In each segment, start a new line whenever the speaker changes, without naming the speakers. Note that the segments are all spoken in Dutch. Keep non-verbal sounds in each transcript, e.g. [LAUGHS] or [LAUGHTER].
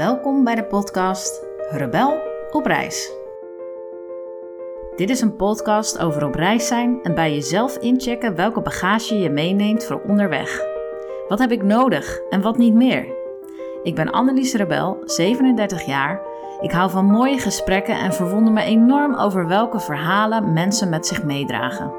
Welkom bij de podcast Rebel op reis. Dit is een podcast over op reis zijn en bij jezelf inchecken welke bagage je meeneemt voor onderweg. Wat heb ik nodig en wat niet meer? Ik ben Annelies Rebel, 37 jaar. Ik hou van mooie gesprekken en verwonder me enorm over welke verhalen mensen met zich meedragen.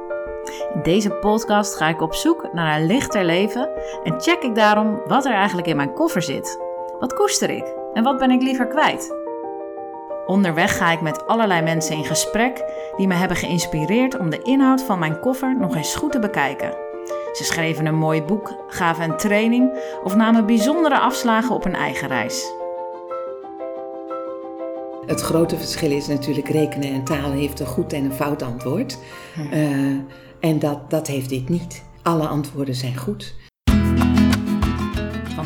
In deze podcast ga ik op zoek naar een lichter leven en check ik daarom wat er eigenlijk in mijn koffer zit. Wat koester ik en wat ben ik liever kwijt? Onderweg ga ik met allerlei mensen in gesprek die me hebben geïnspireerd om de inhoud van mijn koffer nog eens goed te bekijken. Ze schreven een mooi boek, gaven een training of namen bijzondere afslagen op een eigen reis.
Het grote verschil is natuurlijk rekenen en taal heeft een goed en een fout antwoord. Uh, en dat, dat heeft dit niet. Alle antwoorden zijn goed.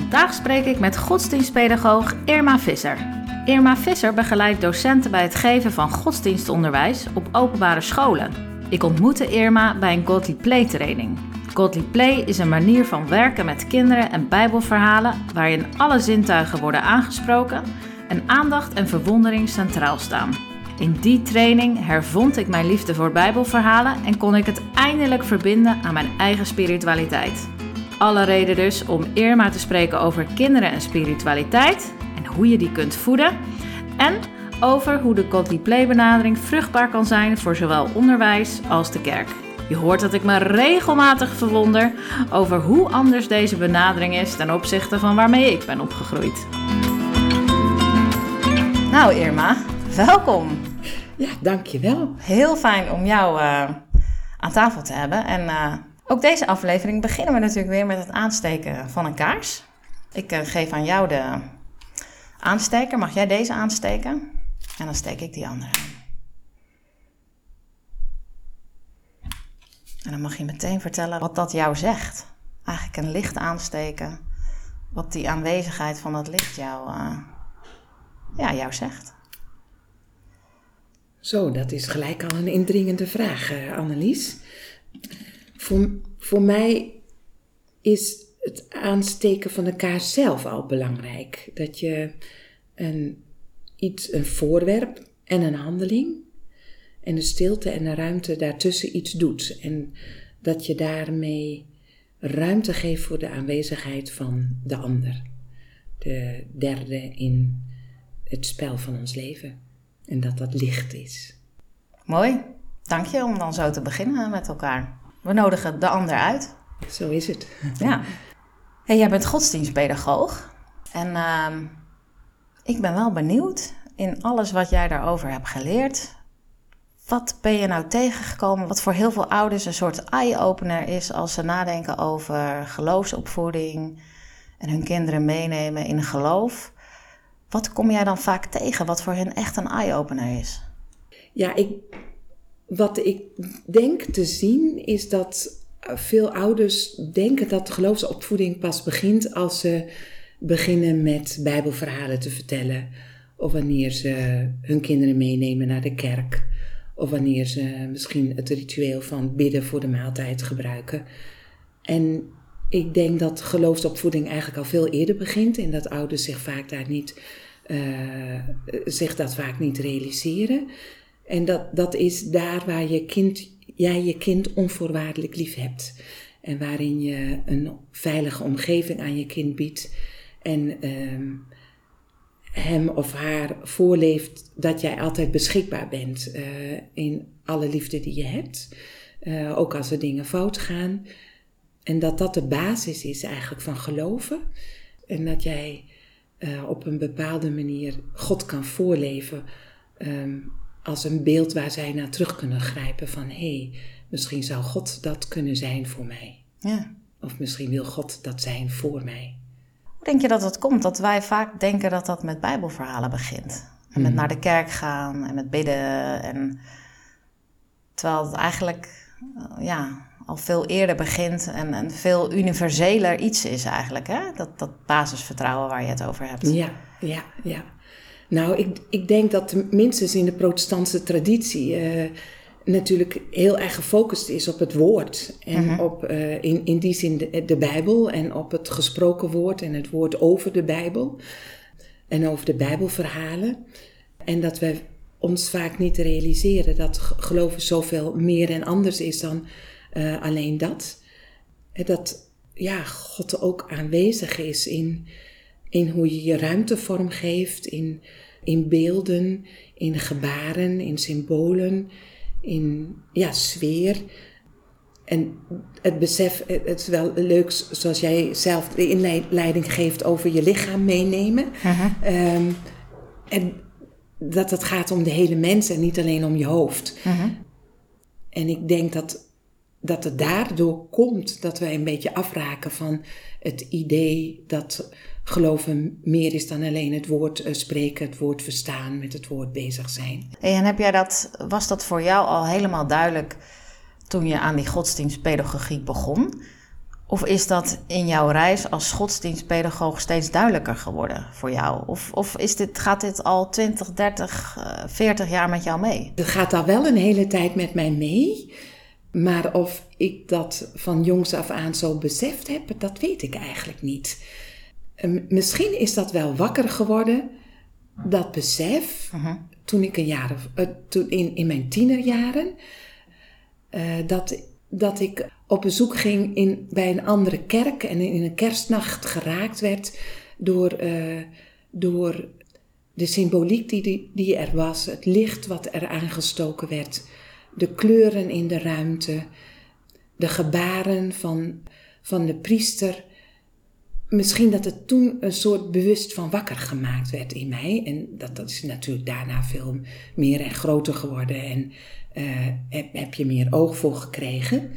Vandaag spreek ik met godsdienstpedagoog Irma Visser. Irma Visser begeleidt docenten bij het geven van godsdienstonderwijs op openbare scholen. Ik ontmoette Irma bij een Godly Play training. Godly Play is een manier van werken met kinderen en bijbelverhalen waarin alle zintuigen worden aangesproken en aandacht en verwondering centraal staan. In die training hervond ik mijn liefde voor Bijbelverhalen en kon ik het eindelijk verbinden aan mijn eigen spiritualiteit. Alle reden dus om Irma te spreken over kinderen en spiritualiteit en hoe je die kunt voeden. En over hoe de Godly Play benadering vruchtbaar kan zijn voor zowel onderwijs als de kerk. Je hoort dat ik me regelmatig verwonder over hoe anders deze benadering is ten opzichte van waarmee ik ben opgegroeid. Nou Irma, welkom.
Ja, dankjewel.
Heel fijn om jou uh, aan tafel te hebben. En uh, ook deze aflevering beginnen we natuurlijk weer met het aansteken van een kaars. Ik uh, geef aan jou de aansteker. Mag jij deze aansteken? En dan steek ik die andere aan. En dan mag je meteen vertellen wat dat jou zegt. Eigenlijk een licht aansteken. Wat die aanwezigheid van dat licht jou, ja, jou zegt.
Zo, dat is gelijk al een indringende vraag, uh, Annelies. Voor, voor mij is het aansteken van de kaars zelf al belangrijk. Dat je een, iets, een voorwerp en een handeling en de stilte en de ruimte daartussen iets doet. En dat je daarmee ruimte geeft voor de aanwezigheid van de ander. De derde in het spel van ons leven. En dat dat licht is.
Mooi. Dank je om dan zo te beginnen met elkaar. We nodigen de ander uit.
Zo is het.
Ja. Hey, jij bent godsdienstpedagoog. En uh, ik ben wel benieuwd in alles wat jij daarover hebt geleerd. Wat ben je nou tegengekomen wat voor heel veel ouders een soort eye-opener is als ze nadenken over geloofsopvoeding en hun kinderen meenemen in geloof? Wat kom jij dan vaak tegen wat voor hen echt een eye-opener is?
Ja, ik, wat ik denk te zien is dat veel ouders denken dat geloofsopvoeding pas begint als ze beginnen met Bijbelverhalen te vertellen. Of wanneer ze hun kinderen meenemen naar de kerk. Of wanneer ze misschien het ritueel van bidden voor de maaltijd gebruiken. En ik denk dat geloofsopvoeding eigenlijk al veel eerder begint en dat ouders zich vaak daar niet, uh, zich dat vaak niet realiseren. En dat, dat is daar waar je kind, jij je kind onvoorwaardelijk lief hebt. En waarin je een veilige omgeving aan je kind biedt. En uh, hem of haar voorleeft dat jij altijd beschikbaar bent uh, in alle liefde die je hebt. Uh, ook als er dingen fout gaan. En dat dat de basis is eigenlijk van geloven. En dat jij uh, op een bepaalde manier God kan voorleven um, als een beeld waar zij naar terug kunnen grijpen van hé, hey, misschien zou God dat kunnen zijn voor mij. Ja. Of misschien wil God dat zijn voor mij.
Hoe denk je dat het komt dat wij vaak denken dat dat met Bijbelverhalen begint? En met mm. naar de kerk gaan en met bidden. En... Terwijl het eigenlijk ja, al veel eerder begint en een veel universeler iets is eigenlijk. Hè? Dat, dat basisvertrouwen waar je het over hebt.
Ja, ja, ja. Nou, ik, ik denk dat minstens in de protestantse traditie uh, natuurlijk heel erg gefocust is op het woord. En -hmm. op uh, in, in die zin de, de, Bijbel en op het gesproken woord en het woord over de Bijbel. en over de Bijbelverhalen. En dat we ons vaak niet realiseren dat geloven zoveel meer en anders is dan uh, alleen dat. Dat ja, God ook aanwezig is in, in hoe je je ruimte vormgeeft, in, in beelden, in gebaren, in symbolen, in ja, sfeer. En het besef, het is wel leuk zoals jij zelf de inleiding geeft over je lichaam meenemen. Um, en dat het gaat om de hele mens en niet alleen om je hoofd. En ik denk dat, dat het daardoor komt dat wij een beetje afraken van het idee dat geloven meer is dan alleen het woord eh, spreken, het woord verstaan, met het woord bezig zijn.
en heb jij dat, was dat voor jou al helemaal duidelijk toen je aan die godsdienstpedagogiek begon? Of is dat in jouw reis als godsdienstpedagoog steeds duidelijker geworden voor jou? Of, of is dit, gaat dit al 20, 30, 40 jaar met jou mee?
Het gaat al wel een hele tijd met mij mee. Maar of ik dat van jongs af aan zo beseft heb, dat weet ik eigenlijk niet. Misschien is dat wel wakker geworden, dat besef, uh-huh. toen ik een jaar of, uh, toen in, in mijn tienerjaren, uh, dat, dat ik op bezoek ging in, bij een andere kerk en in een kerstnacht geraakt werd door, uh, door de symboliek die, die, die er was, het licht wat er aangestoken werd, de kleuren in de ruimte, de gebaren van, van de priester misschien dat het toen een soort bewust van wakker gemaakt werd in mij. En dat, dat is natuurlijk daarna veel meer en groter geworden. En uh, heb, heb je meer oog voor gekregen.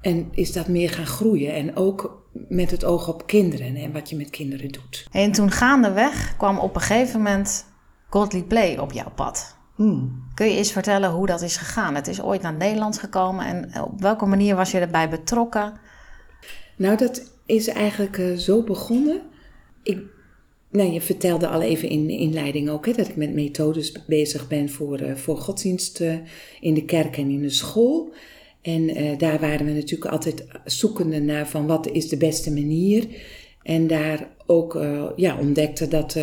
En is dat meer gaan groeien. En ook met het oog op kinderen en wat je met kinderen doet.
En toen gaandeweg kwam op een gegeven moment Godly Play op jouw pad. Hmm. Kun je eens vertellen hoe dat is gegaan? Het is ooit naar Nederland gekomen en op welke manier was je erbij betrokken?
Nou, dat is eigenlijk uh, zo begonnen. Ik, nou, je vertelde al even in de inleiding ook hè, dat ik met methodes bezig ben voor, uh, voor godsdienst uh, in de kerk en in de school. En daar waren we natuurlijk altijd zoekende naar van wat is de beste manier. En daar ook ja, ontdekte dat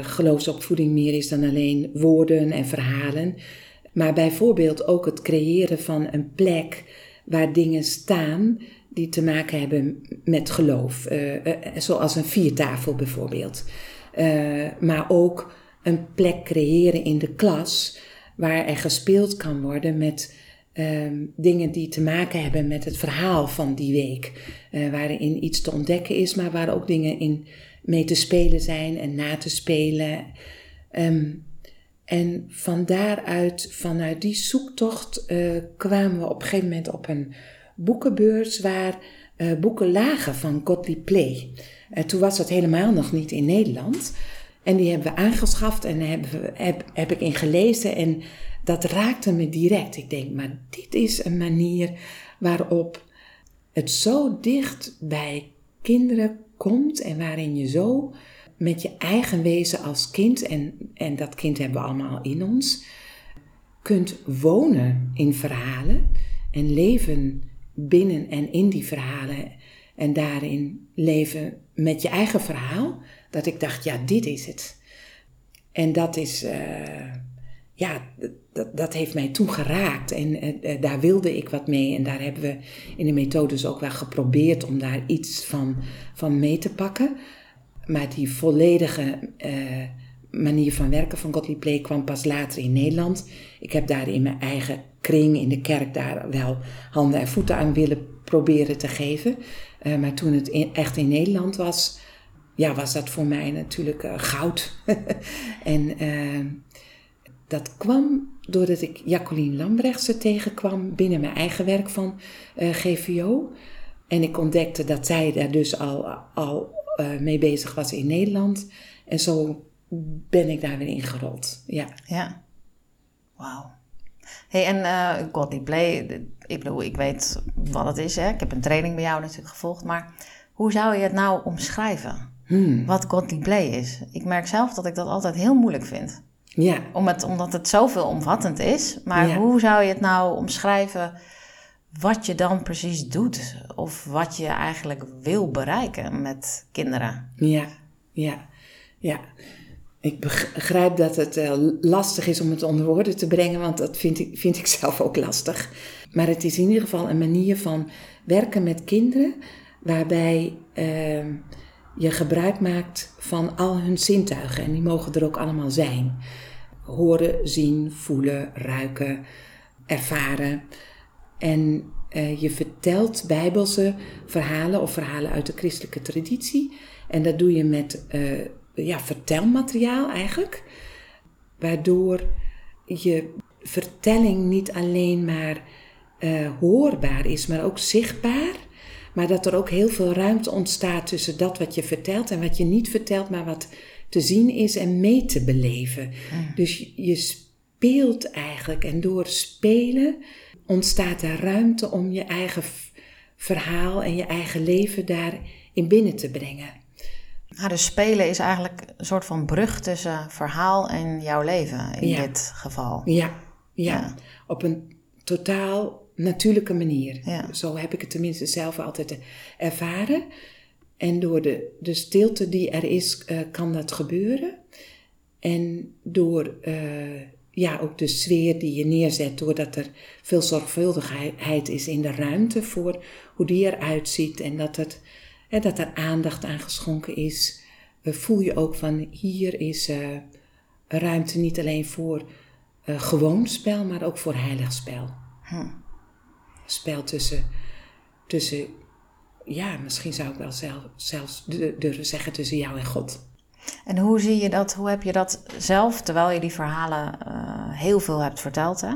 geloofsopvoeding meer is dan alleen woorden en verhalen. Maar bijvoorbeeld ook het creëren van een plek waar dingen staan die te maken hebben met geloof. Uh, zoals een viertafel bijvoorbeeld. Maar ook een plek creëren in de klas waar er gespeeld kan worden met ehm, dingen die te maken hebben met het verhaal van die week. waarin iets te ontdekken is, maar waar ook dingen in mee te spelen zijn en na te spelen. Um, en van daaruit, vanuit die zoektocht, kwamen we op een gegeven moment op een boekenbeurs waar uh, boeken lagen van Gottlieb Play. Uh, toen was dat helemaal nog niet in Nederland. En die hebben we aangeschaft en heb, heb, heb ik in gelezen. En dat raakte me direct. Ik denk, maar dit is een manier waarop het zo dicht bij kinderen komt en waarin je zo met je eigen wezen als kind, en, en dat kind hebben we allemaal in ons, kunt wonen in verhalen en leven binnen en in die verhalen en daarin leven met je eigen verhaal, dat ik dacht, ja, dit is het. En dat is, uh, ja, dat, dat heeft mij toen geraakt en uh, daar wilde ik wat mee. En daar hebben we in de methodes ook wel geprobeerd om daar iets van, van mee te pakken. Maar die volledige uh, manier van werken van Gottlieb Play kwam pas later in Nederland. Ik heb daar in mijn eigen kring in de kerk daar wel handen en voeten aan willen proberen te geven. Maar toen het echt in Nederland was, ja, was dat voor mij natuurlijk goud. [LAUGHS] en dat kwam doordat ik Jacqueline Lambrechtse tegenkwam binnen mijn eigen werk van GVO. En ik ontdekte dat zij daar dus al, al mee bezig was in Nederland. En zo ben ik daar weer ingerold. Ja.
Ja. Wauw. Hey, en uh, Godly Play, ik bedoel, ik weet wat het is. Hè? Ik heb een training bij jou natuurlijk gevolgd. Maar hoe zou je het nou omschrijven? Hmm. Wat Godly Play is? Ik merk zelf dat ik dat altijd heel moeilijk vind. Ja. Om het, omdat het zoveel omvattend is. Maar hoe zou je het nou omschrijven wat je dan precies doet? Of wat je eigenlijk wil bereiken met kinderen?
Ja, ja. ja. Ik begrijp dat het uh, lastig is om het onder woorden te brengen, want dat vind ik, vind ik [LAUGHS] zelf ook lastig. Maar het is in ieder geval een manier van werken met kinderen waarbij uh, je gebruik maakt van al hun zintuigen. En die mogen er ook allemaal zijn. Horen, zien, voelen, ruiken, ervaren. En uh, je vertelt bijbelse verhalen of verhalen uit de christelijke traditie. En dat doe je met uh, ja, vertelmateriaal eigenlijk. Waardoor je vertelling niet alleen maar uh, hoorbaar is, maar ook zichtbaar. Maar dat er ook heel veel ruimte ontstaat tussen dat wat je vertelt en wat je niet vertelt, maar wat te zien is en mee te beleven. Dus je speelt eigenlijk en door spelen ontstaat er ruimte om je eigen verhaal en je eigen leven daarin binnen te brengen.
Nou, dus spelen is eigenlijk een soort van brug tussen verhaal en jouw leven in dit geval.
Ja, ja, op een totaal natuurlijke manier. Zo heb ik het tenminste zelf altijd ervaren. En door de, de stilte die er is, uh, kan dat gebeuren. En door uh, ja, ook de sfeer die je neerzet, doordat er veel zorgvuldigheid is in de ruimte voor hoe die eruit ziet en dat, het, hè, dat er aandacht aan geschonken is, uh, voel je ook van hier is ruimte niet alleen voor gewoon spel, maar ook voor heilig spel. Hm spel tussen, tussen ja, misschien zou ik wel zelf, zelfs durven zeggen tussen jou en God.
En hoe zie je dat, hoe heb je dat zelf, terwijl je die verhalen uh, heel veel hebt verteld, hè?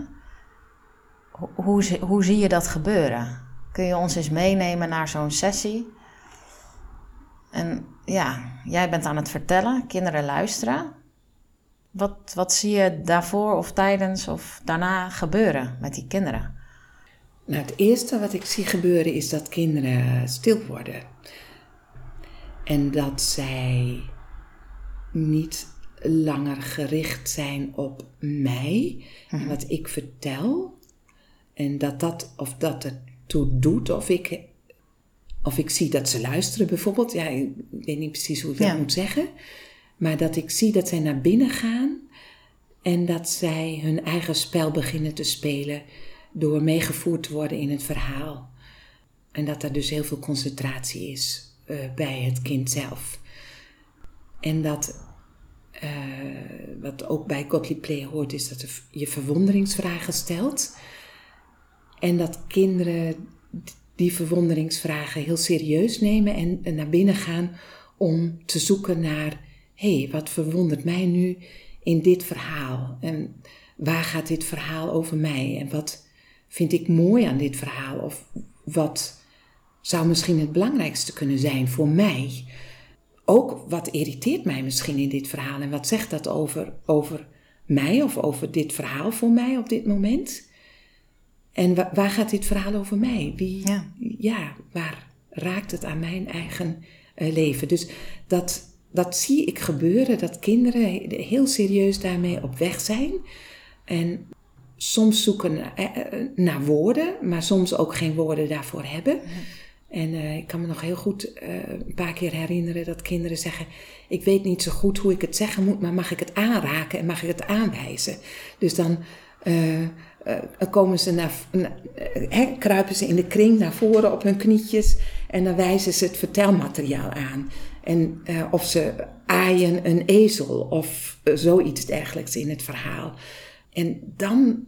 Hoe, hoe, hoe zie je dat gebeuren? Kun je ons eens meenemen naar zo'n sessie? En ja, jij bent aan het vertellen, kinderen luisteren. Wat, wat zie je daarvoor of tijdens of daarna gebeuren met die kinderen?
Nou, het eerste wat ik zie gebeuren is dat kinderen stil worden. En dat zij niet langer gericht zijn op mij en mhm. wat ik vertel. En dat dat, of dat het toe doet, of ik, of ik zie dat ze luisteren bijvoorbeeld. Ja, ik weet niet precies hoe ik dat moet zeggen. Maar dat ik zie dat zij naar binnen gaan en dat zij hun eigen spel beginnen te spelen door meegevoerd te worden in het verhaal. En dat er dus heel veel concentratie is uh, bij het kind zelf. En dat, uh, wat ook bij Gottlieb Play hoort, is dat je verwonderingsvragen stelt. En dat kinderen die verwonderingsvragen heel serieus nemen en, en naar binnen gaan om te zoeken naar: hé, hey, wat verwondert mij nu in dit verhaal? En waar gaat dit verhaal over mij? En wat vind ik mooi aan dit verhaal? Of wat zou misschien het belangrijkste kunnen zijn voor mij? Ook wat irriteert mij misschien in dit verhaal en wat zegt dat over, over mij of over dit verhaal voor mij op dit moment? En waar gaat dit verhaal over mij? Wie, ja. ja waar raakt het aan mijn eigen uh, leven? Dus dat, dat zie ik gebeuren, dat kinderen heel serieus daarmee op weg zijn. En soms zoeken eh, eh, naar woorden, maar soms ook geen woorden daarvoor hebben. En uh, ik kan me nog heel goed uh, een paar keer herinneren dat kinderen zeggen: Ik weet niet zo goed hoe ik het zeggen moet, maar mag ik het aanraken en mag ik het aanwijzen? Dus dan uh, komen ze naar, kruipen ze in de kring naar voren op hun knietjes en dan wijzen ze het vertelmateriaal aan. En of ze aaien een ezel of zoiets dergelijks in het verhaal. En dan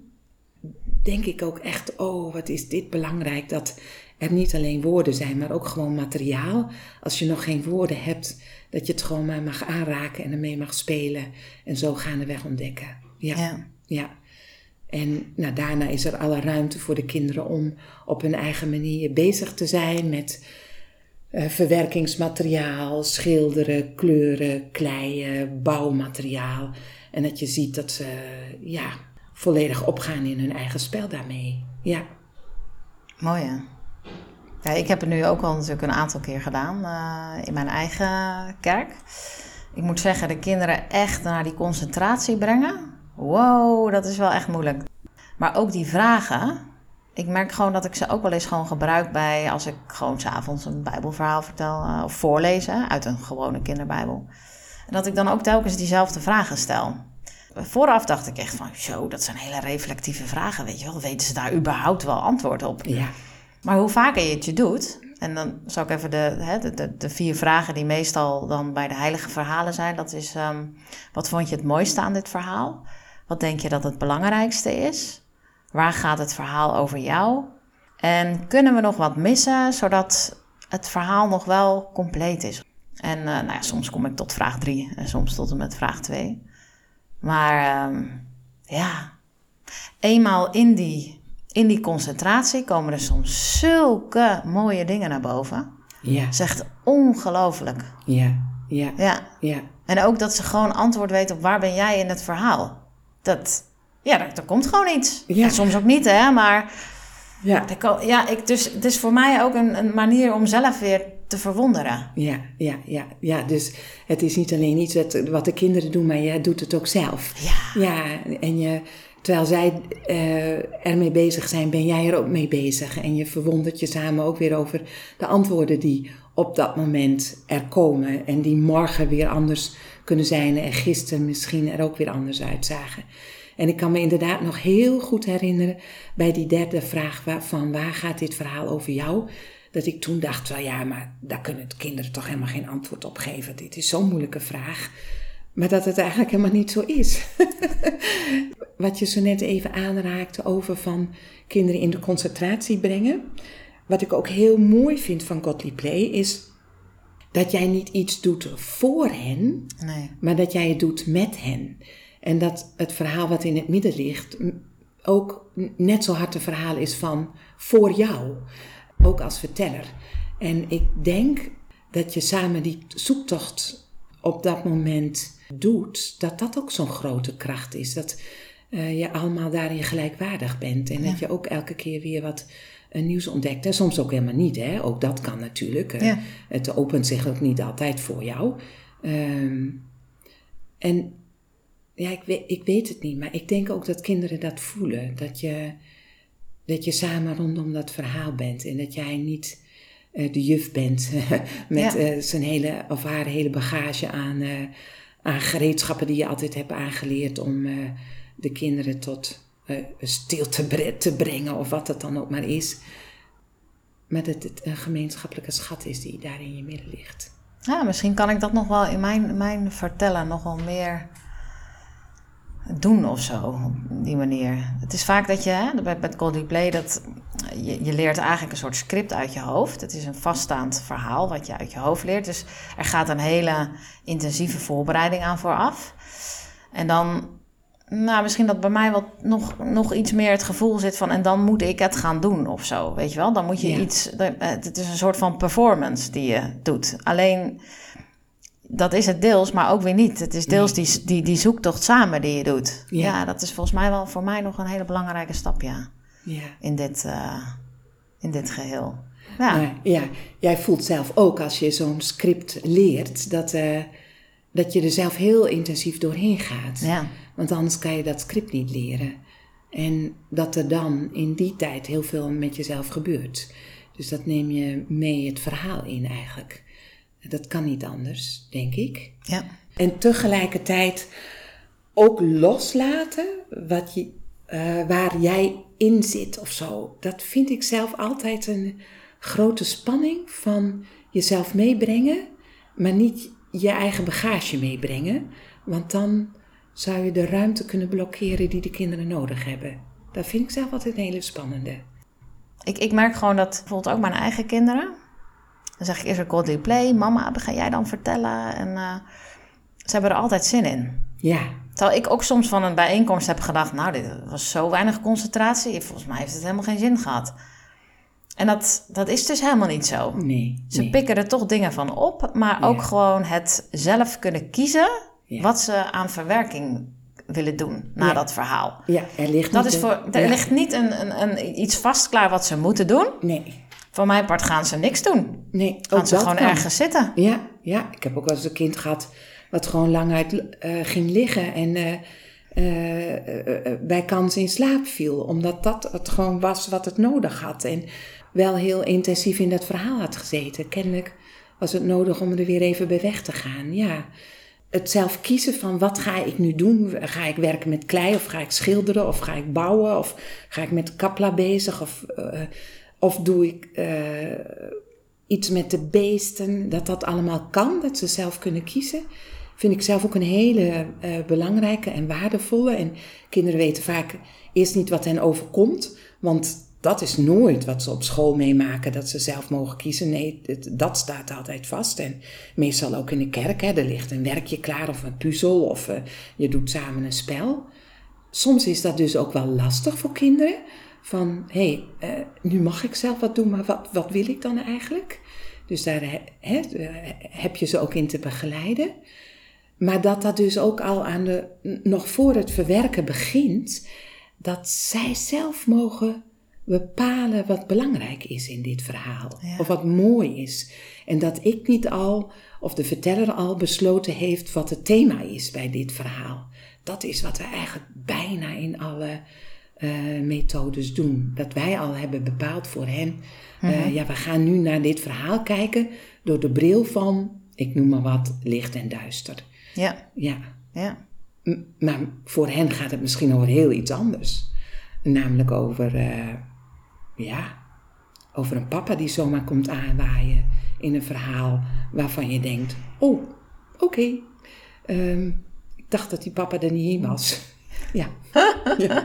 denk ik ook echt, oh, wat is dit belangrijk dat er niet alleen woorden zijn, maar ook gewoon materiaal. Als je nog geen woorden hebt, dat je het gewoon maar mag aanraken en ermee mag spelen en zo gaandeweg ontdekken. Ja. ja. En nou, daarna is er alle ruimte voor de kinderen om op hun eigen manier bezig te zijn met uh, verwerkingsmateriaal, schilderen, kleuren, kleien, bouwmateriaal. En dat je ziet dat ze ja, volledig opgaan in hun eigen spel daarmee. Ja.
Mooi hè? Ja, ik heb het nu ook al natuurlijk een aantal keer gedaan uh, in mijn eigen kerk. Ik moet zeggen, de kinderen echt naar die concentratie brengen. Wow, dat is wel echt moeilijk. Maar ook die vragen. Ik merk gewoon dat ik ze ook wel eens gewoon gebruik bij als ik gewoon s'avonds een Bijbelverhaal vertel uh, of voorlezen uit een gewone kinderbijbel En dat ik dan ook telkens diezelfde vragen stel. Vooraf dacht ik echt van, zo, dat zijn hele reflectieve vragen, weet je wel. Weten ze daar überhaupt wel antwoord op?
Ja.
Maar hoe vaker je het je doet, en dan zal ik even de, hè, de, de, de, vier vragen die meestal dan bij de heilige verhalen zijn. Dat is, ehm, wat vond je het mooiste aan dit verhaal? Wat denk je dat het belangrijkste is? Waar gaat het verhaal over jou? En kunnen we nog wat missen, zodat het verhaal nog wel compleet is? En uh, nou ja, soms kom ik tot vraag drie en soms tot en met vraag twee. Maar um, ja, eenmaal in die in die concentratie komen er soms zulke mooie dingen naar boven.
Ja.
Zegt ongelooflijk.
Ja, ja,
Ja.
ja.
En ook dat ze gewoon antwoord weten op waar ben jij in het verhaal. Dat, ja, er, er komt gewoon iets.
Ja.
En soms ook niet, hè, maar
Ja,
ja, ik, dus het is voor mij ook een, een manier om zelf weer te verwonderen.
ja, ja, ja, ja. Dus het is niet alleen iets wat, de kinderen doen, maar je doet het ook zelf.
Ja.
Ja, en je, terwijl zij eh, ermee bezig zijn, ben jij er ook mee bezig. En je verwondert je samen ook weer over de antwoorden die op dat moment er komen. En die morgen weer anders kunnen zijn en gisteren misschien er ook weer anders uitzagen. En ik kan me inderdaad nog heel goed herinneren bij die derde vraag van waar gaat dit verhaal over jou? Dat ik toen dacht, wel ja, maar daar kunnen de kinderen toch helemaal geen antwoord op geven. Dit is zo'n moeilijke vraag. Maar dat het eigenlijk helemaal niet zo is. [LAUGHS] Wat je zo net even aanraakte over van kinderen in de concentratie brengen. Wat ik ook heel mooi vind van Godly Play is dat jij niet iets doet voor hen,
Nee.
maar dat jij het doet met hen. En dat het verhaal wat in het midden ligt ook net zo hard een verhaal is van voor jou, ook als verteller. En ik denk dat je samen die zoektocht op dat moment doet, dat dat ook zo'n grote kracht is. Dat eh, je allemaal daarin gelijkwaardig bent en dat je ook elke keer weer wat eh, nieuws ontdekt. En soms ook helemaal niet, hè? ook dat kan natuurlijk. Eh,
Ja.
Het opent zich ook niet altijd voor jou. Ehm, en ja, ik weet, ik weet het niet, maar ik denk ook dat kinderen dat voelen. Dat je, dat je samen rondom dat verhaal bent en dat jij niet eh, de juf bent [LAUGHS] met
Ja.
eh, zijn hele of haar hele bagage aan, eh, aan gereedschappen die je altijd hebt aangeleerd om de kinderen tot stil te, bre- te brengen of wat het dan ook maar is. Maar dat het een gemeenschappelijke schat is die daar in je midden ligt.
Ja, misschien kan ik dat nog wel in mijn, mijn vertellen nog wel meer doen of zo, op die manier. Het is vaak dat je, hè, bij, bij Coldly Play, dat je, je leert eigenlijk een soort script uit je hoofd. Het is een vaststaand verhaal wat je uit je hoofd leert. Dus er gaat een hele intensieve voorbereiding aan vooraf. En dan, nou, misschien dat bij mij wat nog, nog iets meer het gevoel zit van... en dan moet ik het gaan doen of zo, weet je wel? Dan moet je
Ja.
iets... eh, Het is een soort van performance die je doet. Alleen, dat is het deels, maar ook weer niet. Het is deels die, die, die zoektocht samen die je doet.
Ja.
Ja. dat is volgens mij wel voor mij nog een hele belangrijke stap, ja.
Ja.
In dit, eh, in dit geheel. Ja,
Maar ja, jij voelt zelf ook als je zo'n script leert, dat, eh, dat je er zelf heel intensief doorheen gaat.
ja.
Want anders kan je dat script niet leren. En dat er dan in die tijd heel veel met jezelf gebeurt. Dus dat neem je mee het verhaal in eigenlijk. Dat kan niet anders, denk ik.
ja.
En tegelijkertijd ook loslaten wat je, eh, waar jij in zit of zo. Dat vind ik zelf altijd een grote spanning van jezelf meebrengen, maar niet je eigen bagage meebrengen. Want dan zou je de ruimte kunnen blokkeren die de kinderen nodig hebben. Dat vind ik zelf altijd een hele spannende.
Ik, ik merk gewoon dat bijvoorbeeld ook mijn eigen kinderen. Dan zeg ik eerst een Godly Play. Mama, ga jij dan vertellen? En eh, ze hebben er altijd zin in.
Ja,
Terwijl ik ook soms van een bijeenkomst heb gedacht... nou, dit was zo weinig concentratie. Volgens mij heeft het helemaal geen zin gehad. En dat, dat is dus helemaal niet zo.
nee.
Ze
nee.
pikken er toch dingen van op, maar ook
Ja.
gewoon het zelf kunnen kiezen
Ja.
wat ze aan verwerking willen doen na
Ja.
dat verhaal.
Ja, er ligt
Dat
niet
is voor, er ligt niet een, een, een, iets vast klaar wat ze moeten doen.
Nee,
Voor mijn part gaan ze niks doen.
nee.
Gaan ze gewoon
kan.
ergens zitten.
Ja, ja, ik heb ook wel eens een kind gehad wat gewoon lang uit eh, ging liggen en eh, eh, bij kans in slaap viel. Omdat dat het gewoon was wat het nodig had. En wel heel intensief in dat verhaal had gezeten. Kennelijk was het nodig om er weer even bij weg te gaan. Ja, het zelf kiezen van wat ga ik nu doen? Ga ik werken met klei of ga ik schilderen of ga ik bouwen of ga ik met kapla bezig of, of doe ik uh, iets met de beesten? Dat dat allemaal kan, dat ze zelf kunnen kiezen. Vind ik zelf ook een hele uh, belangrijke en waardevolle. En kinderen weten vaak eerst niet wat hen overkomt, want dat is nooit wat ze op school meemaken, dat ze zelf mogen kiezen. Nee, dat staat altijd vast. En meestal ook in de kerk, hè, er ligt een werkje klaar of een puzzel of uh, je doet samen een spel. Soms is dat dus ook wel lastig voor kinderen. Van, hé, hey, uh, nu mag ik zelf wat doen, maar wat, wat wil ik dan eigenlijk? Dus daar heb je ze ook in te begeleiden. Maar dat dat dus ook al aan de, nog voor het verwerken begint, dat zij zelf mogen bepalen wat belangrijk is in dit verhaal. Of wat mooi is. En dat ik niet al, of de verteller al besloten heeft wat het thema is bij dit verhaal. Dat is wat we eigenlijk bijna in alle uh, methodes doen. Dat wij al hebben bepaald voor hen. Uh, Ja, we gaan nu naar dit verhaal kijken door de bril van, ik noem maar wat, licht en duister.
Ja.
Ja.
ja.
M maar voor hen gaat het misschien over heel iets anders. Namelijk over... Uh, ja, over een papa die zomaar komt aanwaaien in een verhaal waarvan je denkt: oh, oké, okay. um, ik dacht dat die papa er niet in was. Ja.
ja. [LAUGHS]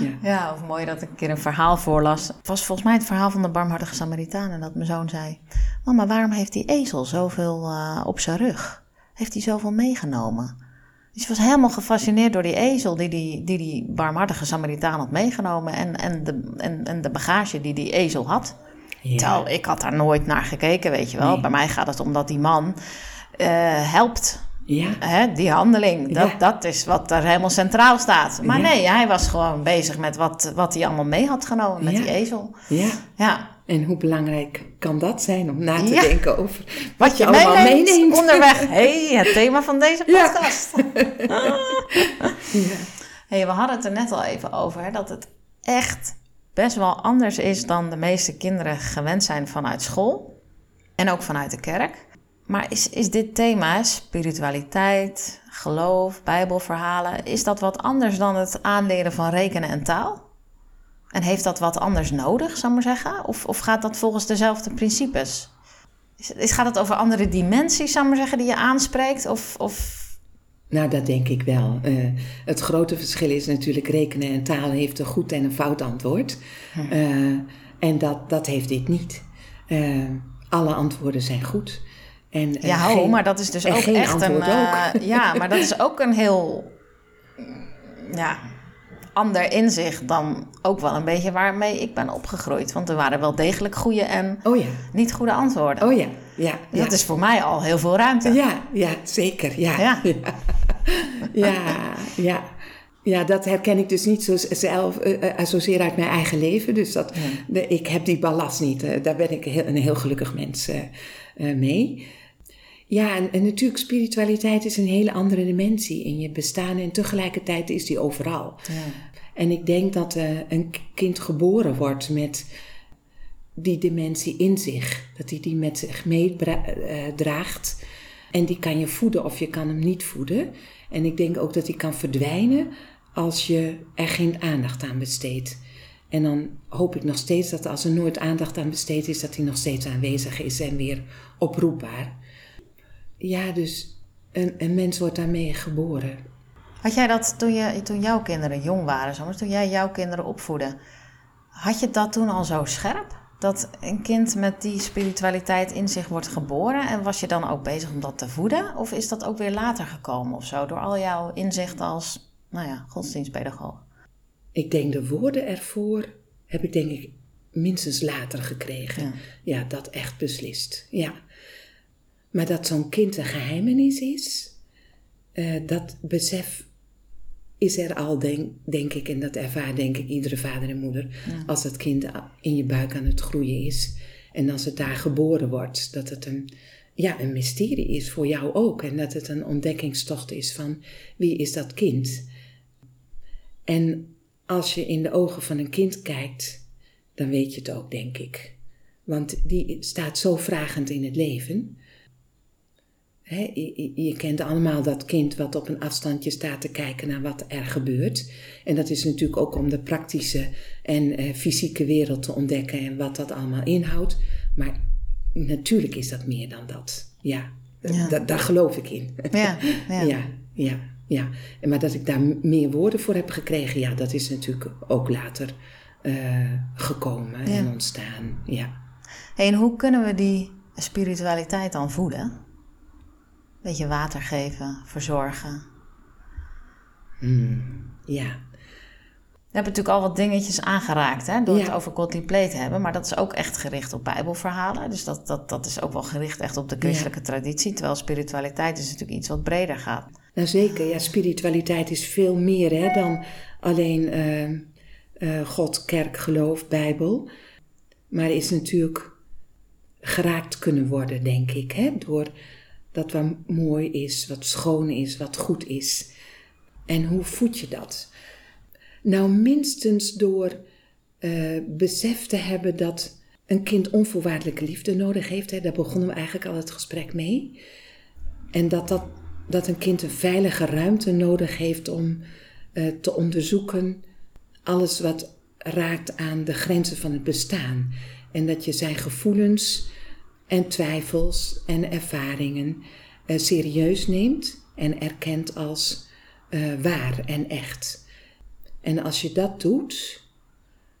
ja. Ja, of mooi dat ik een keer een verhaal voorlas. Het was volgens mij het verhaal van de barmhartige Samaritanen dat mijn zoon zei: Mama, waarom heeft die ezel zoveel uh, op zijn rug? Heeft hij zoveel meegenomen? Dus was helemaal gefascineerd door die ezel die die, die, die barmhartige Samaritaan had meegenomen en, en, de, en, en de bagage die die ezel had. Ja. Terwijl ik had daar nooit naar gekeken, weet je wel. Nee. Bij mij gaat het om dat die man uh, helpt.
Ja.
Hè, die handeling, dat, ja. dat is wat er helemaal centraal staat. Maar ja. nee, hij was gewoon bezig met wat, wat hij allemaal mee had genomen met die ezel.
Ja.
ja.
En hoe belangrijk kan dat zijn om na te denken over wat,
wat
je,
je
allemaal
meeneemt,
meeneemt.
onderweg. hey, het thema van deze [LAUGHS] podcast. [LAUGHS] hey, we hadden het er net al even over, hè, dat het echt best wel anders is dan de meeste kinderen gewend zijn vanuit school. En ook vanuit de kerk. Maar is, is dit thema, spiritualiteit, geloof, bijbelverhalen, is dat wat anders dan het aanleren van rekenen en taal? En heeft dat wat anders nodig, zou ik maar zeggen? Of, of gaat dat volgens dezelfde principes? Is, is, gaat het over andere dimensies, zou ik maar zeggen, die je aanspreekt? Of, of...
Nou, dat denk ik wel. Uh, het grote verschil is natuurlijk rekenen en taal heeft een goed en een fout antwoord. Hm. Uh, en dat, dat heeft dit niet. Uh, alle antwoorden zijn goed. En,
ja, ho, geen, maar dat is dus ook echt een.
Ook. [LAUGHS]
ja, maar dat is ook een heel. Ja, ander inzicht dan ook wel een beetje waarmee ik ben opgegroeid. Want er waren wel degelijk goede en
oh ja.
niet goede antwoorden.
Oh ja, ja.
Dat
ja.
is voor mij al heel veel ruimte.
Ja, ja zeker. Ja,
ja. [LAUGHS]
ja, ja. ja. dat herken ik dus niet zo zelf, uh, zozeer uit mijn eigen leven. Dus dat, ja. de, ik heb die ballast niet. Uh, daar ben ik heel, een heel gelukkig mens mee. Ja, en, en, natuurlijk spiritualiteit is een hele andere dimensie in je bestaan en tegelijkertijd is die overal.
Ja.
En ik denk dat uh, een kind geboren wordt met die dimensie in zich, dat hij die met zich meedraagt. Uh, en die kan je voeden of je kan hem niet voeden. En ik denk ook dat die kan verdwijnen als je er geen aandacht aan besteedt. En dan hoop ik nog steeds dat als er nooit aandacht aan besteed is, dat hij nog steeds aanwezig is en weer oproepbaar ja, dus een, een mens wordt daarmee geboren.
Had jij dat toen, je, toen jouw kinderen jong waren, zomaar, toen jij jouw kinderen opvoedde, had je dat toen al zo scherp? Dat een kind met die spiritualiteit in zich wordt geboren en was je dan ook bezig om dat te voeden? Of is dat ook weer later gekomen of zo, door al jouw inzicht als, nou ja, godsdienstpedagoog?
Ik denk de woorden ervoor heb ik denk ik minstens later gekregen. Ja, ja dat echt beslist. Ja. Maar dat zo'n kind een geheimenis is, uh, dat besef is er al, denk, denk, ik, en dat ervaart denk ik iedere vader en moeder, ja. als dat kind in je buik aan het groeien is. En als het daar geboren wordt, dat het een, ja, een mysterie is voor jou ook. En dat het een ontdekkingstocht is van wie is dat kind. En als je in de ogen van een kind kijkt, dan weet je het ook, denk ik. Want die staat zo vragend in het leven Je, je, kent allemaal dat kind wat op een afstandje staat te kijken naar wat er gebeurt. En dat is natuurlijk ook om de praktische en eh, fysieke wereld te ontdekken en wat dat allemaal inhoudt. Maar natuurlijk is dat meer dan dat. Ja, ja. daar geloof ik in.
Ja, ja. [LAUGHS]
ja, ja, ja. En maar dat ik daar meer woorden voor heb gekregen, ja, dat is natuurlijk ook later uh, gekomen en ontstaan. Ja.
Hey, en hoe kunnen we die spiritualiteit dan voeden? Beetje water geven, verzorgen.
Hmm, ja.
We hebben natuurlijk al wat dingetjes aangeraakt hè, door het over contemplate te hebben. Maar dat is ook echt gericht op bijbelverhalen. Dus dat, dat, dat is ook wel gericht echt op de christelijke traditie. Terwijl spiritualiteit is natuurlijk iets wat breder gaat.
Nou zeker, ja, spiritualiteit is veel meer hè, dan alleen uh, God, kerk, geloof, bijbel. Maar is natuurlijk geraakt kunnen worden, denk ik. Hè, door dat wat mooi is, wat schoon is, wat goed is. En hoe voed je dat? Nou, minstens door uh, besef te hebben dat een kind onvoorwaardelijke liefde nodig heeft. Hè. Daar begonnen we eigenlijk al het gesprek mee. En dat, dat, dat een kind een veilige ruimte nodig heeft om uh, te onderzoeken alles wat raakt aan de grenzen van het bestaan. En dat je zijn gevoelens en twijfels en ervaringen uh, serieus neemt en erkent als uh, waar en echt. En als je dat doet,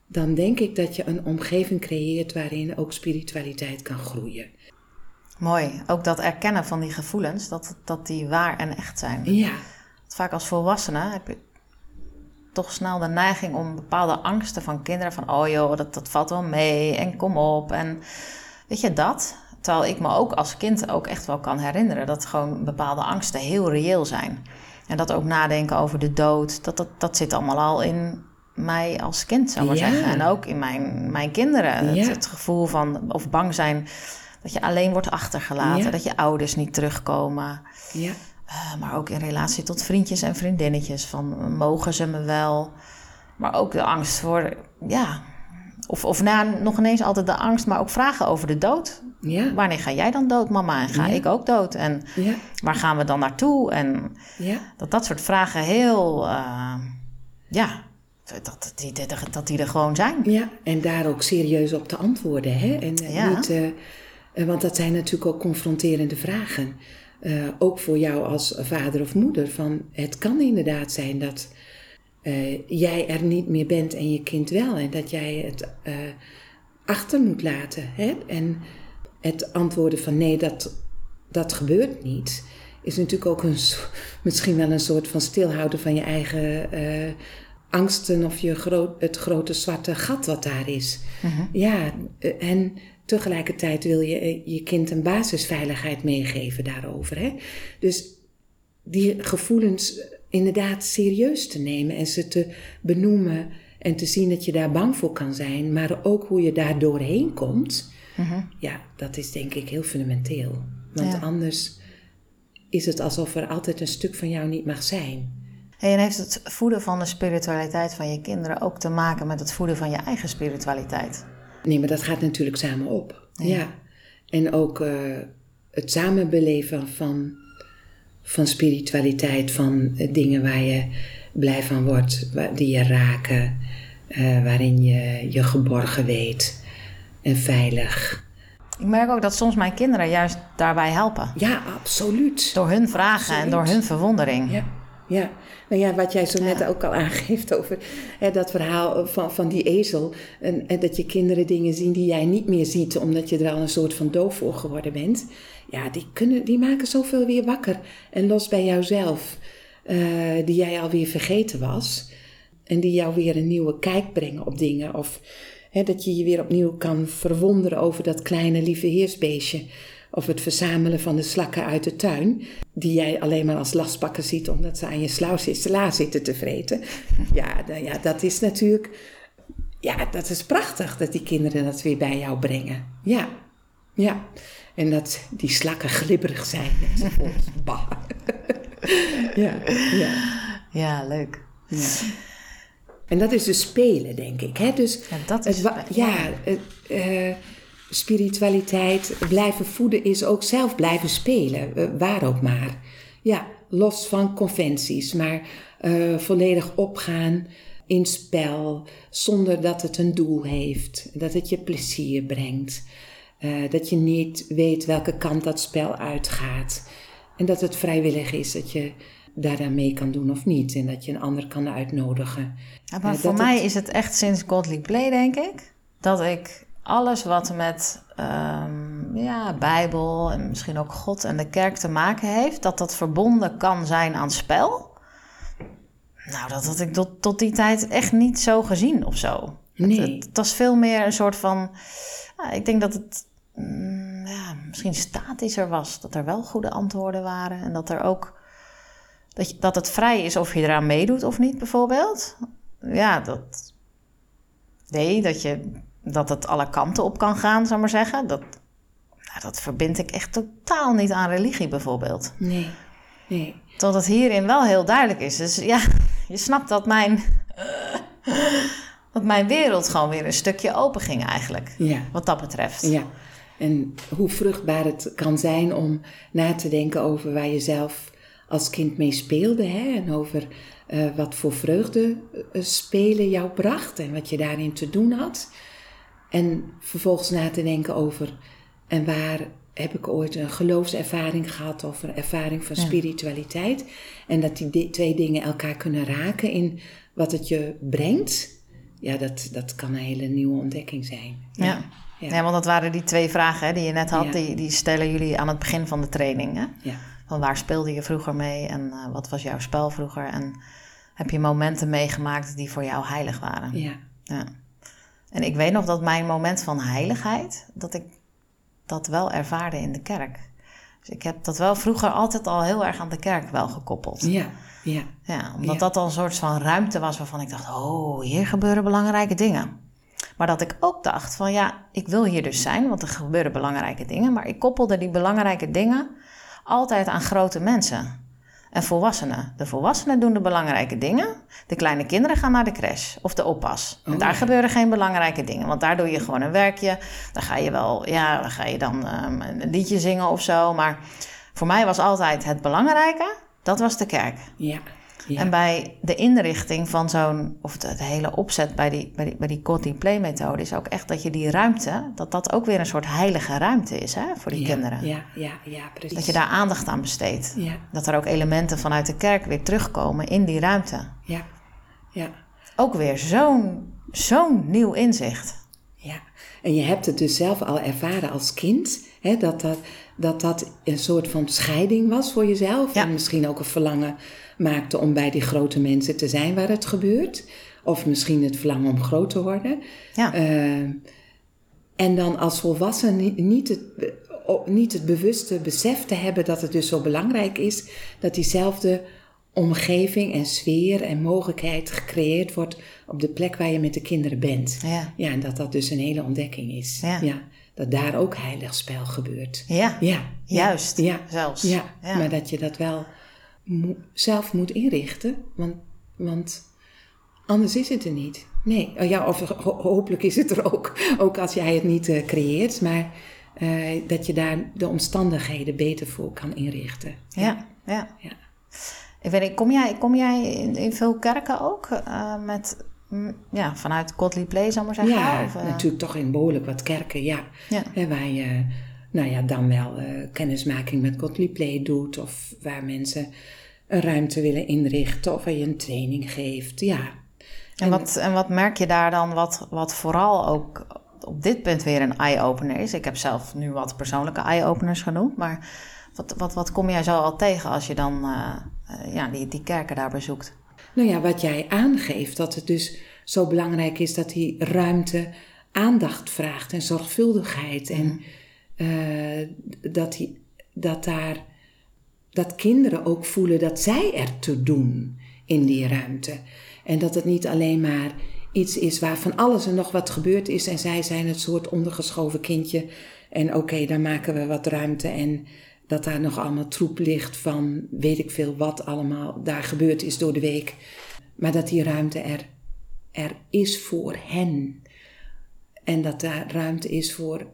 dan denk ik dat je een omgeving creëert waarin ook spiritualiteit kan groeien.
Mooi, ook dat erkennen van die gevoelens, dat, dat die waar en echt zijn.
Ja.
Vaak als volwassene heb je toch snel de neiging om bepaalde angsten van kinderen, van oh joh, dat, dat valt wel mee en kom op. En weet je dat? Terwijl ik me ook als kind ook echt wel kan herinneren dat gewoon bepaalde angsten heel reëel zijn. En dat ook nadenken over de dood, dat, dat, dat zit allemaal al in mij als kind, zou maar zeggen. En ook in mijn, mijn kinderen. Het, het, gevoel van, of bang zijn dat je alleen wordt achtergelaten, dat je ouders niet terugkomen.
Ja.
Uh, maar ook in relatie tot vriendjes en vriendinnetjes. Van mogen ze me wel? Maar ook de angst voor, ja. Of, of na, nog ineens altijd de angst, maar ook vragen over de dood.
Ja.
Wanneer ga jij dan dood, mama? En ga ik ook dood? En
ja.
waar gaan we dan naartoe? En dat dat soort vragen heel, uh, ja, dat die, dat die er gewoon zijn.
Ja, en daar ook serieus op te antwoorden. Hè? En ja. niet, uh, want dat zijn natuurlijk ook confronterende vragen. Uh, ook voor jou als vader of moeder. Van het kan inderdaad zijn dat jij er niet meer bent en je kind wel. En dat jij het achter moet laten. Hè? En het antwoorden van nee, dat, dat gebeurt niet. Is natuurlijk ook een, misschien wel een soort van stilhouden van je eigen angsten of je groot, het grote zwarte gat wat daar is.
-huh.
Ja, en tegelijkertijd wil je je kind een basisveiligheid meegeven daarover. Hè? Dus die gevoelens inderdaad serieus te nemen en ze te benoemen en te zien dat je daar bang voor kan zijn, maar ook hoe je daar doorheen komt.
Uh -huh.
Ja, dat is denk ik heel fundamenteel. Want ja. anders is het alsof er altijd een stuk van jou niet mag zijn.
En heeft het voeden van de spiritualiteit van je kinderen ook te maken met het voeden van je eigen spiritualiteit?
Nee, maar dat gaat natuurlijk samen op. Ja. ja. En ook uh, het samenbeleven van, van spiritualiteit, van uh, dingen waar je blij van wordt, waar, die je raken, uh, waarin je je geborgen weet en veilig.
Ik merk ook dat soms mijn kinderen juist daarbij helpen.
Ja, absoluut.
Door hun vragen absoluut. en door hun verwondering.
Ja. Ja, nou ja, wat jij zo net ja. ook al aangeeft over hè, dat verhaal van, van die ezel. En, en, dat je kinderen dingen zien die jij niet meer ziet, omdat je er al een soort van doof voor geworden bent. Ja, die, kunnen, die maken zoveel weer wakker en los bij jouzelf, uh, die jij alweer vergeten was. En die jou weer een nieuwe kijk brengen op dingen. Of dat je je weer opnieuw kan verwonderen over dat kleine lieve heersbeestje. Of het verzamelen van de slakken uit de tuin, die jij alleen maar als lastpakken ziet omdat ze aan je sla zitten te vreten. [LAUGHS] Ja, nou ja, dat is natuurlijk, ja, dat is prachtig dat die kinderen dat weer bij jou brengen. Ja, ja. En dat die slakken glibberig zijn enzovoort. [LAUGHS] bah. [LAUGHS] ja, ja.
Ja, leuk.
Ja. En dat is dus spelen, denk ik. Hè? Dus
ja, dat is...
Het, ja, het, uh, spiritualiteit, blijven voeden is ook zelf blijven spelen, eh, waar ook maar. Ja, los van conventies, maar uh, volledig opgaan in spel, zonder dat het een doel heeft, dat het je plezier brengt, dat je niet weet welke kant dat spel uitgaat en dat het vrijwillig is dat je daaraan mee kan doen of niet en dat je een ander kan uitnodigen.
Ja, maar uh, voor mij het... is het echt sinds Godly Play, denk ik, dat ik alles wat met um, ja, Bijbel en misschien ook God en de kerk te maken heeft, dat dat verbonden kan zijn aan spel. Nou, dat had ik tot, tot die tijd echt niet zo gezien of zo.
Nee.
Het, het, het was veel meer een soort van. Nou, ik denk dat het mm, ja, misschien statischer was. Dat er wel goede antwoorden waren. En dat er ook. Dat, je, dat het vrij is of je eraan meedoet of niet, bijvoorbeeld. Ja, dat. Nee, dat je dat het alle kanten op kan gaan, zou maar zeggen. Dat, nou, dat verbind ik echt totaal niet aan religie bijvoorbeeld.
Nee, nee.
Tot het hierin wel heel duidelijk is. Dus ja, je snapt dat mijn, dat mijn wereld gewoon weer een stukje open ging eigenlijk.
Ja.
Wat dat betreft.
Ja. En hoe vruchtbaar het kan zijn om na te denken over waar je zelf als kind mee speelde. Hè? En over uh, wat voor vreugde uh, spelen jou bracht en wat je daarin te doen had. En vervolgens na te denken over en waar heb ik ooit een geloofservaring gehad of een ervaring van spiritualiteit. En dat die twee dingen elkaar kunnen raken in wat het je brengt. Ja, dat, dat kan een hele nieuwe ontdekking zijn.
Ja. Ja. ja. ja want dat waren die twee vragen hè, die je net had. Die, die stellen jullie aan het begin van de training. Hè?
Ja.
Van waar speelde je vroeger mee en uh, wat was jouw spel vroeger? En heb je momenten meegemaakt die voor jou heilig waren?
Ja.
ja. En ik weet nog dat mijn moment van heiligheid, dat ik dat wel ervaarde in de kerk. Dus ik heb dat wel vroeger altijd al heel erg aan de kerk wel gekoppeld.
Ja, ja.
Ja, omdat ja. dat al een soort van ruimte was waarvan ik dacht, oh, hier gebeuren belangrijke dingen. Maar dat ik ook dacht van ja, ik wil hier dus zijn, want er gebeuren belangrijke dingen. Maar ik koppelde die belangrijke dingen altijd aan grote mensen en volwassenen. De volwassenen doen de belangrijke dingen. De kleine kinderen gaan naar de crash of de oppas. Oh, en daar ja. gebeuren geen belangrijke dingen. Want daar doe je gewoon een werkje. Dan ga je wel, ja, dan ga je dan um, een liedje zingen of zo. Maar voor mij was altijd het belangrijke, dat was de kerk.
Ja. Ja.
En bij de inrichting van zo'n, of de, de, hele opzet bij die, bij die, bij die Play methode, is ook echt dat je die ruimte, dat dat ook weer een soort heilige ruimte is hè, voor die
ja,
kinderen.
Ja, ja, ja, precies.
Dat je daar aandacht aan besteedt.
Ja.
Dat er ook elementen vanuit de kerk weer terugkomen in die ruimte.
Ja, ja.
Ook weer zo'n zo'n nieuw inzicht.
Ja, en je hebt het dus zelf al ervaren als kind, hè, dat, dat, dat dat een soort van scheiding was voor jezelf.
Ja.
En misschien ook een verlangen maakte om bij die grote mensen te zijn waar het gebeurt. Of misschien het verlangen om groot te worden.
Ja.
Uh, en dan als volwassene niet het, niet het bewuste besef te hebben dat het dus zo belangrijk is dat diezelfde omgeving en sfeer en mogelijkheid gecreëerd wordt op de plek waar je met de kinderen bent.
Ja.
Ja, en dat dat dus een hele ontdekking is.
Ja.
ja dat daar ook heilig spel gebeurt.
Ja,
ja.
juist.
Ja.
Zelfs.
Ja. ja, maar dat je dat wel zelf moet inrichten, want, want anders is het er niet. Nee, oh ja, of ho hopelijk is het er ook, ook als jij het niet uh, creëert, maar uh, dat je daar de omstandigheden beter voor kan inrichten.
Ja, ja.
ja.
Ik weet niet, kom jij, kom jij in, in veel kerken ook uh, met ja, vanuit Godly Play, zal maar zeggen?
Ja,
of,
natuurlijk toch in behoorlijk wat kerken, ja.
ja.
Waar je, nou ja, dan wel uh, kennismaking met Godly Play doet. Of waar mensen een ruimte willen inrichten. Of waar je een training geeft, ja.
En, en, wat, en wat merk je daar dan, wat, wat vooral ook op dit punt weer een eye-opener is? Ik heb zelf nu wat persoonlijke eye-openers genoemd, maar... Wat, wat, wat kom jij zo al tegen als je dan uh, ja, die, die kerken daar bezoekt?
Nou ja, wat jij aangeeft, dat het dus zo belangrijk is dat die ruimte aandacht vraagt en zorgvuldigheid. Mm. En uh, dat, die, dat daar dat kinderen ook voelen dat zij er te doen in die ruimte. En dat het niet alleen maar iets is waar van alles en nog wat gebeurd is en zij zijn het soort ondergeschoven kindje. En oké, okay, dan maken we wat ruimte en dat daar nog allemaal troep ligt van weet ik veel wat allemaal daar gebeurd is door de week. Maar dat die ruimte er, er is voor hen. En dat daar ruimte is voor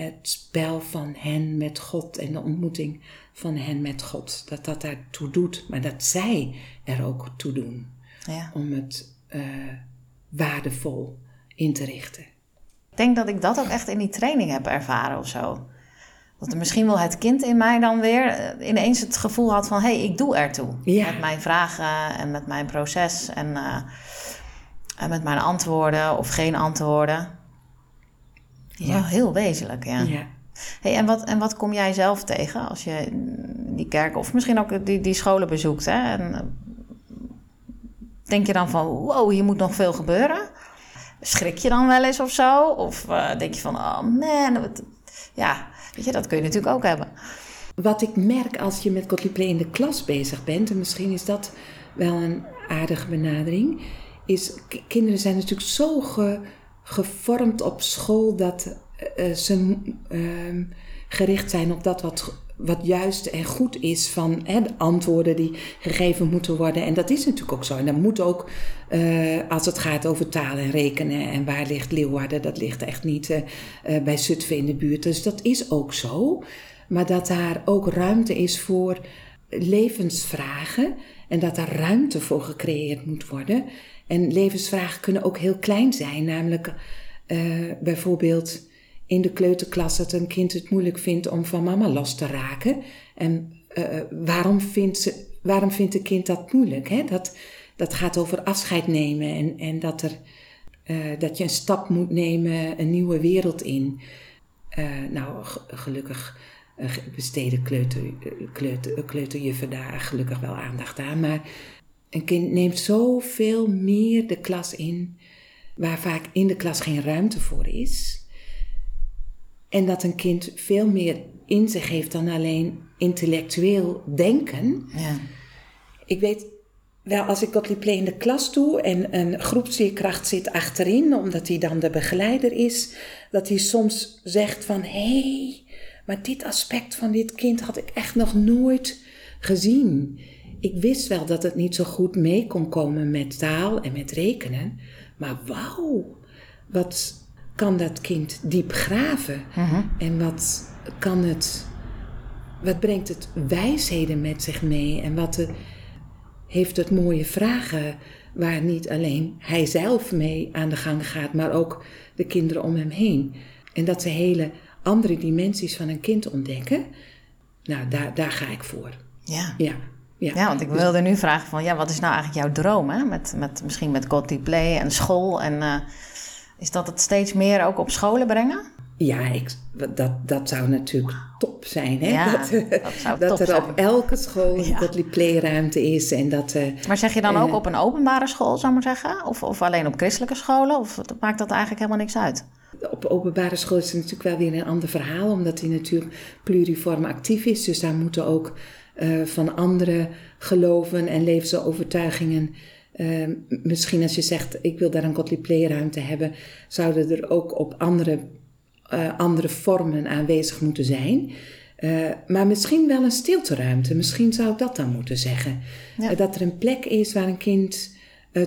het spel van hen met God en de ontmoeting van hen met God. Dat dat daartoe doet, maar dat zij er ook toe doen
Ja.
om het eh, waardevol in te richten.
Ik denk dat ik dat ook echt in die training heb ervaren of zo. Dat er misschien wel het kind in mij dan weer eh, ineens het gevoel had van... hé, hey, ik doe ertoe.
Ja.
Met mijn vragen en met mijn proces en, eh, en met mijn antwoorden of geen antwoorden. Ja. Wel heel wezenlijk, ja.
Ja.
Hey, en, wat, en wat kom jij zelf tegen als je die kerk of misschien ook die, die scholen bezoekt? Hè? En, eh, denk je dan van, wow, hier moet nog veel gebeuren? Schrik je dan wel eens of zo? Of eh, denk je van, oh man, wat- ja, weet je, dat kun je natuurlijk ook hebben.
Wat ik merk als je met Gottlieb Play in de klas bezig bent, en misschien is dat wel een aardige benadering, is kinderen zijn natuurlijk zo ge- gevormd op school dat eh, ze ehm, gericht zijn op dat wat, wat juist en goed is van hè, de antwoorden die gegeven moeten worden. En dat is natuurlijk ook zo. En dat moet ook, eh, als het gaat over taal en rekenen en waar ligt Leeuwarden, dat ligt echt niet eh, eh, bij Zutphen in de buurt. Dus dat is ook zo. Maar dat daar ook ruimte is voor levensvragen en dat daar ruimte voor gecreëerd moet worden. En levensvragen kunnen ook heel klein zijn, namelijk eh, bijvoorbeeld in de kleuterklas dat een kind het moeilijk vindt om van mama los te raken. En eh, waarom, vindt ze, waarom vindt een kind dat moeilijk? Hè? Dat, dat gaat over afscheid nemen en, en dat, er, eh, dat je een stap moet nemen, een nieuwe wereld in. Eh, nou, gelukkig eh, besteden kleuter, kleuter, daar gelukkig wel aandacht aan. Maar een kind neemt zoveel meer de klas in, waar vaak in de klas geen ruimte voor is. En dat een kind veel meer in zich heeft dan alleen intellectueel denken.
Ja.
Ik weet wel, als ik Gottlieb Play in de klas doe en een groepsleerkracht zit achterin, omdat hij dan de begeleider is, dat hij soms zegt van, hé, hey, maar dit aspect van dit kind had ik echt nog nooit gezien. Ik wist wel dat het niet zo goed mee kon komen met taal en met rekenen, maar wauw, wat kan dat kind diep graven? En wat kan het, wat brengt het wijsheden met zich mee? En wat de, heeft het mooie vragen waar niet alleen hij zelf mee aan de gang gaat, maar ook de kinderen om hem heen. En dat ze hele andere dimensies van een kind ontdekken. Nou, daar, daar ga ik voor.
Ja.
Ja, ja.
ja, want ik wilde nu vragen van, ja, wat is nou eigenlijk jouw droom? Hè? Met, met, misschien met Gottlieb Play en school. En eh, is dat het steeds meer ook op scholen brengen?
Ja, ik, dat, dat zou natuurlijk top zijn. Hè?
Ja,
dat
dat zou [LAUGHS]
dat
top
er
zijn.
op elke school
Ja.
Gottlieb Playruimte is. En dat, eh,
Maar zeg je dan
Eh.
ook op een openbare school, zou ik maar zeggen? Of, of alleen op christelijke scholen? Of maakt dat eigenlijk helemaal niks uit?
op openbare school is het natuurlijk wel weer een ander verhaal. Omdat hij natuurlijk pluriform actief is. Dus daar moeten ook eh, van andere geloven en levensovertuigingen... eh, misschien als je zegt, ik wil daar een Gottlieb Playruimte hebben... zouden er ook op andere, eh, andere vormen aanwezig moeten zijn... Maar misschien wel een stilteruimte. Misschien zou ik dat dan moeten zeggen.
Ja.
Dat er een plek is waar een kind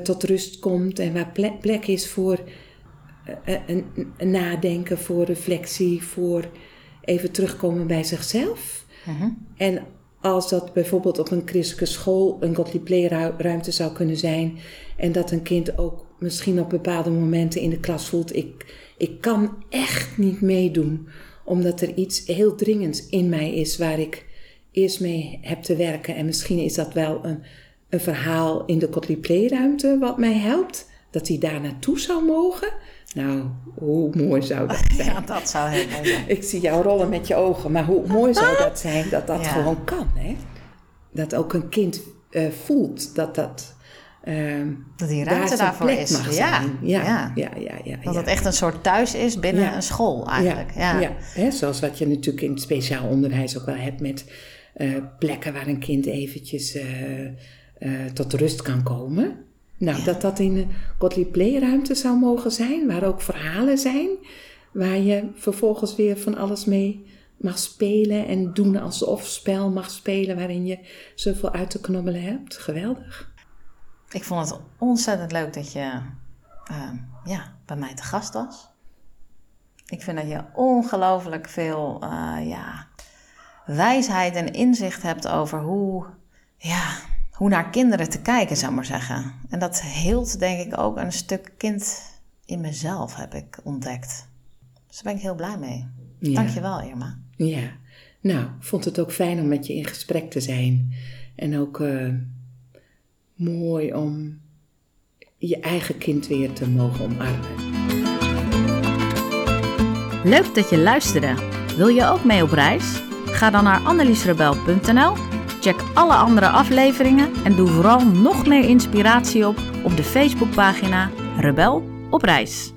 tot rust komt en waar plek, plek is voor een, een nadenken, voor reflectie, voor even terugkomen bij zichzelf. En als dat bijvoorbeeld op een christelijke school een Gottlieb Play-ruimte zou kunnen zijn. En dat een kind ook misschien op bepaalde momenten in de klas voelt: ik, ik kan echt niet meedoen, omdat er iets heel dringends in mij is waar ik eerst mee heb te werken. En misschien is dat wel een, een verhaal in de Gottlieb Play-ruimte wat mij helpt, dat hij daar naartoe zou mogen. Nou, hoe mooi zou dat [LAUGHS] zijn?
Ja, dat zou heel mooi zijn.
Ik zie jou rollen met je ogen, maar hoe mooi zou dat zijn dat dat
Ja.
gewoon kan, hè? Dat ook een kind eh, voelt dat dat ehm,
Dat die
daar
ruimte
zijn
daarvoor
plek
is.
mag
Ja,
zijn. Ja,
ja.
ja, ja, ja.
Dat het echt een soort thuis is binnen een school eigenlijk. Ja.
Ja, hè, zoals wat je natuurlijk in het speciaal onderwijs ook wel hebt met eh, plekken waar een kind eventjes eh, tot rust kan komen. Nou, dat dat in een Gottlieb Playruimte zou mogen zijn, waar ook verhalen zijn, waar je vervolgens weer van alles mee mag spelen en doen alsof spel mag spelen, waarin je zoveel uit te knobbelen hebt. Geweldig.
Ik vond het ontzettend leuk dat je eh, ja, bij mij te gast was. Ik vind dat je ongelooflijk veel uh, ja, wijsheid en inzicht hebt over hoe, ja, hoe naar kinderen te kijken, zou ik maar zeggen. En dat heelt denk ik ook een stuk kind in mezelf, heb ik ontdekt. Dus daar ben ik heel blij mee. Ja. Dankjewel, Irma.
Ja, nou, vond het ook fijn om met je in gesprek te zijn. En ook uh, mooi om je eigen kind weer te mogen omarmen.
Leuk dat je luisterde. Wil je ook mee op reis? Ga dan naar anneliesrebel.nl, check alle andere afleveringen en doe vooral nog meer inspiratie op op de Facebookpagina Rebel op reis.